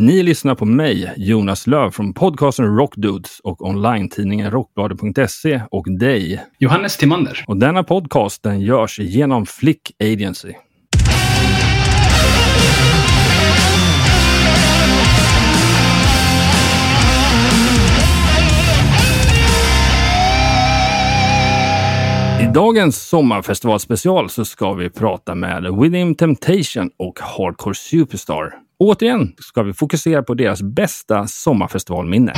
Ni lyssnar på mig, Jonas Löv från podcasten Rockdudes och online-tidningen Rockbladet.se och dig. Johannes Timander. Och denna podcast den görs genom Flick Agency. I dagens sommarfestivalspecial så ska vi prata med Within Temptation och Hardcore Superstar. Återigen ska vi fokusera på deras bästa sommarfestivalminne.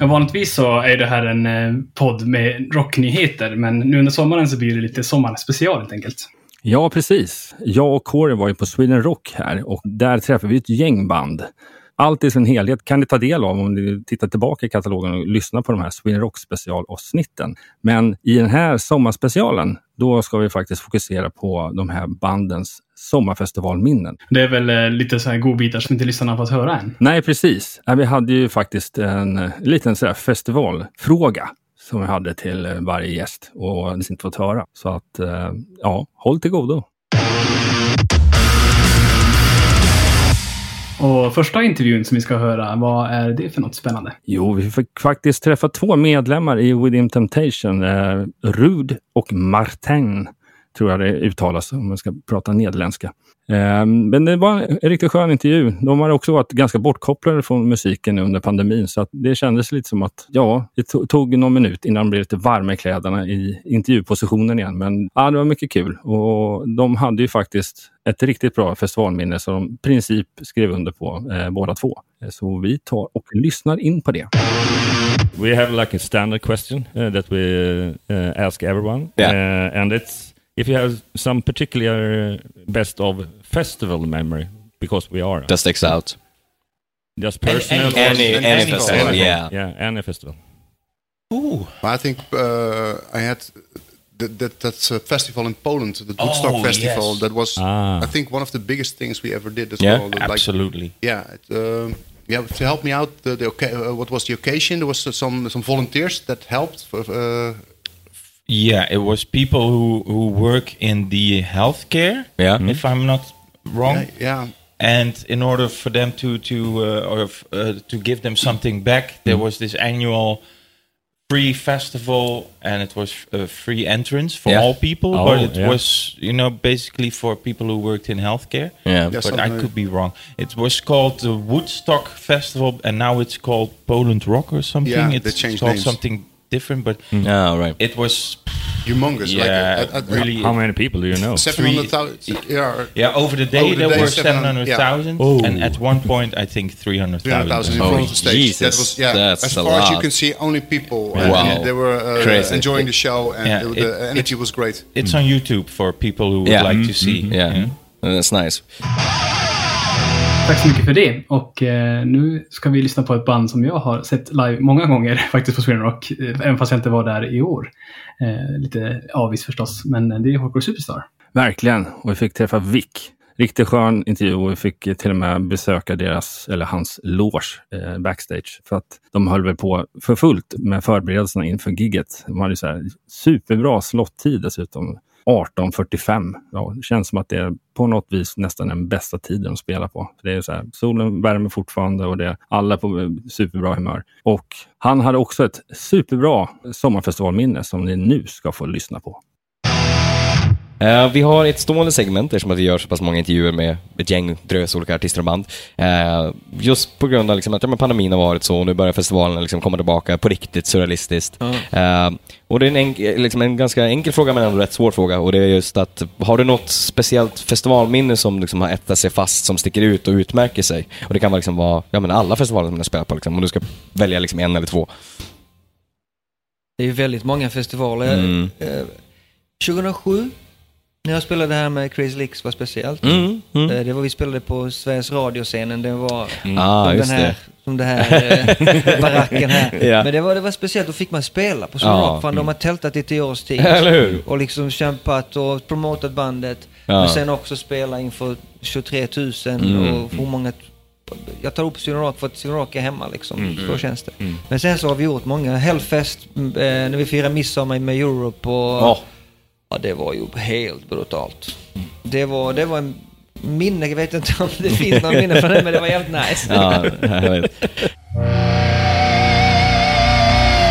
Vanligtvis så är det här en eh, podd med rocknyheter, men nu under sommaren så blir det lite sommarspecial helt enkelt. Ja, precis. Jag och Corey var ju på Sweden Rock här och där träffade vi ett gäng band. Allt i sin helhet kan ni ta del av om ni tittar tillbaka i katalogen och lyssnar på de här Sweden Rock specialavsnitten. Men i den här sommarspecialen, då ska vi faktiskt fokusera på de här bandens sommarfestivalminnen. Det är väl eh, lite så här godbitar som inte lyssnarna fått höra än. Nej, precis. Vi hade ju faktiskt en eh, liten så festivalfråga som vi hade till eh, varje gäst och det inte fått höra. Så att, ja, håll till godo. Och första intervjun som vi ska höra, vad är det för något spännande? Jo, vi fick faktiskt träffa två medlemmar i Within Temptation. Eh, Rud och Martin, tror jag det uttalas om man ska prata nederländska. Eh, men det var en riktigt skön intervju. De har också varit ganska bortkopplade från musiken under pandemin, så att det kändes lite som att, ja, det to- tog någon minut innan de blev lite varma i kläderna i intervjupositionen igen. Men ja, det var mycket kul och de hade ju faktiskt ett riktigt bra festivalminne som de i princip skrev under på eh, båda två. Eh, Så vi tar och lyssnar in på det. We have like a standard question uh, that we uh, ask everyone. Yeah. Uh, and it's if you have some particular best of festival memory, because we are That sticks out. just personal. any- any- any any festival, yeah. yeah, any festival. Ooh. I think uh, I had that, that that's a festival in Poland, the Woodstock Oh, Festival. yes. That was, Ah. I think, one of the biggest things we ever did as Yeah, well. Like, Absolutely. yeah, it, um, yeah. To help me out, the, the oca- uh, what was the occasion? There was uh, some some volunteers that helped. For, uh, Yeah, it was people who, who work in the healthcare, Yeah. if I'm not wrong. yeah, yeah, And in order for them to to uh, or f- uh, to give them something back, there was this annual free festival, and it was uh, free entrance for Yeah. all people. Oh, but it yeah. was you know basically for people who worked in healthcare. Yeah. Yeah, but something I like- could be wrong. It was called the Woodstock Festival, and now it's called Poland Rock or something. Yeah, it's they changed called names. something different, but Oh, right. it was humongous. yeah, like, uh, uh, really. How many people do you know? seven hundred thousand. Yeah, Yeah, over the day Over the there day, were 700, 700,000, Oh. and at one point I think Three hundred thousand 300,000. in Oh, front of the stage. Jesus, that was yeah. that's as a far as you can see, only people. Wow. and they were uh, Crazy. enjoying the show, and Yeah, the, it- the energy was great. It's on YouTube for people who would Yeah. like to see. Yeah. That's nice. Tack så mycket för det. Och eh, nu ska vi lyssna på ett band som jag har sett live många gånger faktiskt på Sweden Rock. eh, Även fast jag inte var där i år. Eh, lite avis förstås, men det är Hardcore Superstar. Verkligen. Och vi fick träffa Vic. Riktigt skön intervju och vi fick till och med besöka deras, eller hans loge eh, backstage. För att de höll väl på för fullt med förberedelserna inför gigget. De hade så här superbra slottid dessutom. 18.45. Ja, det känns som att det är på något vis nästan den bästa tiden att spela på. För det är så här, solen värmer fortfarande och det är alla på superbra humör. Och han hade också ett superbra sommarfestivalminne som ni nu ska få lyssna på. Eh, vi har ett stående segment eftersom att vi gör så pass många intervjuer med ett gäng drös olika artister och band. Eh, just på grund av liksom att ja, men pandemin har varit så och nu börjar festivalen liksom komma tillbaka på riktigt surrealistiskt. Eh, och det är en, liksom en ganska enkel fråga men ändå rätt svår fråga och det är just att har du något speciellt festivalminne som liksom har ättat sig fast som sticker ut och utmärker sig? Och det kan vara, liksom vara ja, men alla festivaler som man har spelat på liksom, om du ska välja liksom en eller två. Det är ju väldigt många festivaler. Mm. Eh, 2007, när jag spelade här med Crazy Licks var speciellt. Mm, mm. Eh, Det var vi spelade på Sveriges Radio-scenen. Det var Ah, den här som det här eh, baracken här. Ja. Men det var, det var speciellt, då fick man spela på Sweden Ja. Rock, fan de har tältat i tio års tid. Och liksom kämpat och promotat bandet. Ja. Men sen också spela inför 23 000 Mm. och hur många... Jag tar upp Rock för att Rock är hemma liksom. Mm. Så känns det. Men sen så har vi gjort många Hellfest, eh, när vi firar midsommar med Europe och... Ja. Ja, det var ju helt brutalt. Det var, det var en minne, jag vet inte om det finns någon minne från det, men det var jävligt nice. Ja, jag vet.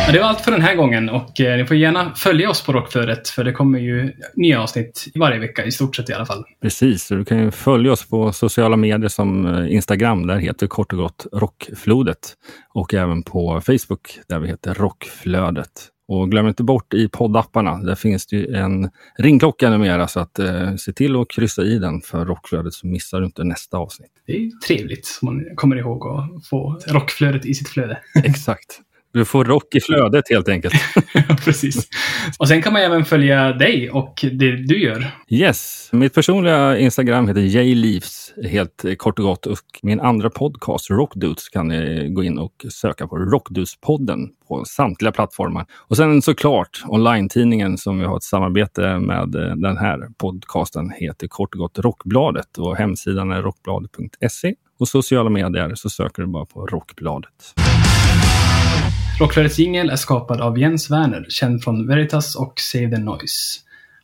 Men det var allt för den här gången och eh, ni får gärna följa oss på Rockflödet för det kommer ju nya avsnitt varje vecka i stort sett i alla fall. Precis, så du kan ju följa oss på sociala medier som eh, Instagram, där heter kort och gott Rockflodet. Och även på Facebook där vi heter Rockflödet. Och glöm inte bort i poddapparna, där finns det ju en ringklocka numera så att eh, se till att kryssa i den för Rockflödet så missar du inte nästa avsnitt. Det är trevligt om man kommer ihåg att få rockflödet i sitt flöde. Exakt. Du får rock i flödet helt enkelt. Precis. Och sen kan man även följa dig och det du gör. Yes, mitt personliga Instagram heter jleaves helt kort och gott och min andra podcast Rockdudes kan ni gå in och söka på Rockdudes-podden på samtliga plattformar. Och sen såklart online-tidningen som vi har ett samarbete med eh, den här podcasten heter kort och gott Rockbladet och hemsidan är rockbladet.se och sociala medier så söker du bara på Rockbladet. Rockflödets jingel är skapad av Jens Werner, känd från Veritas och Save the Noise.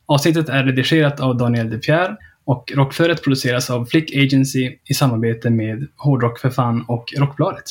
Avsnittet är redigerat av Daniel De Pierre och Rockflödet produceras av Flick Agency i samarbete med Hårdrock för fan och Rockbladet.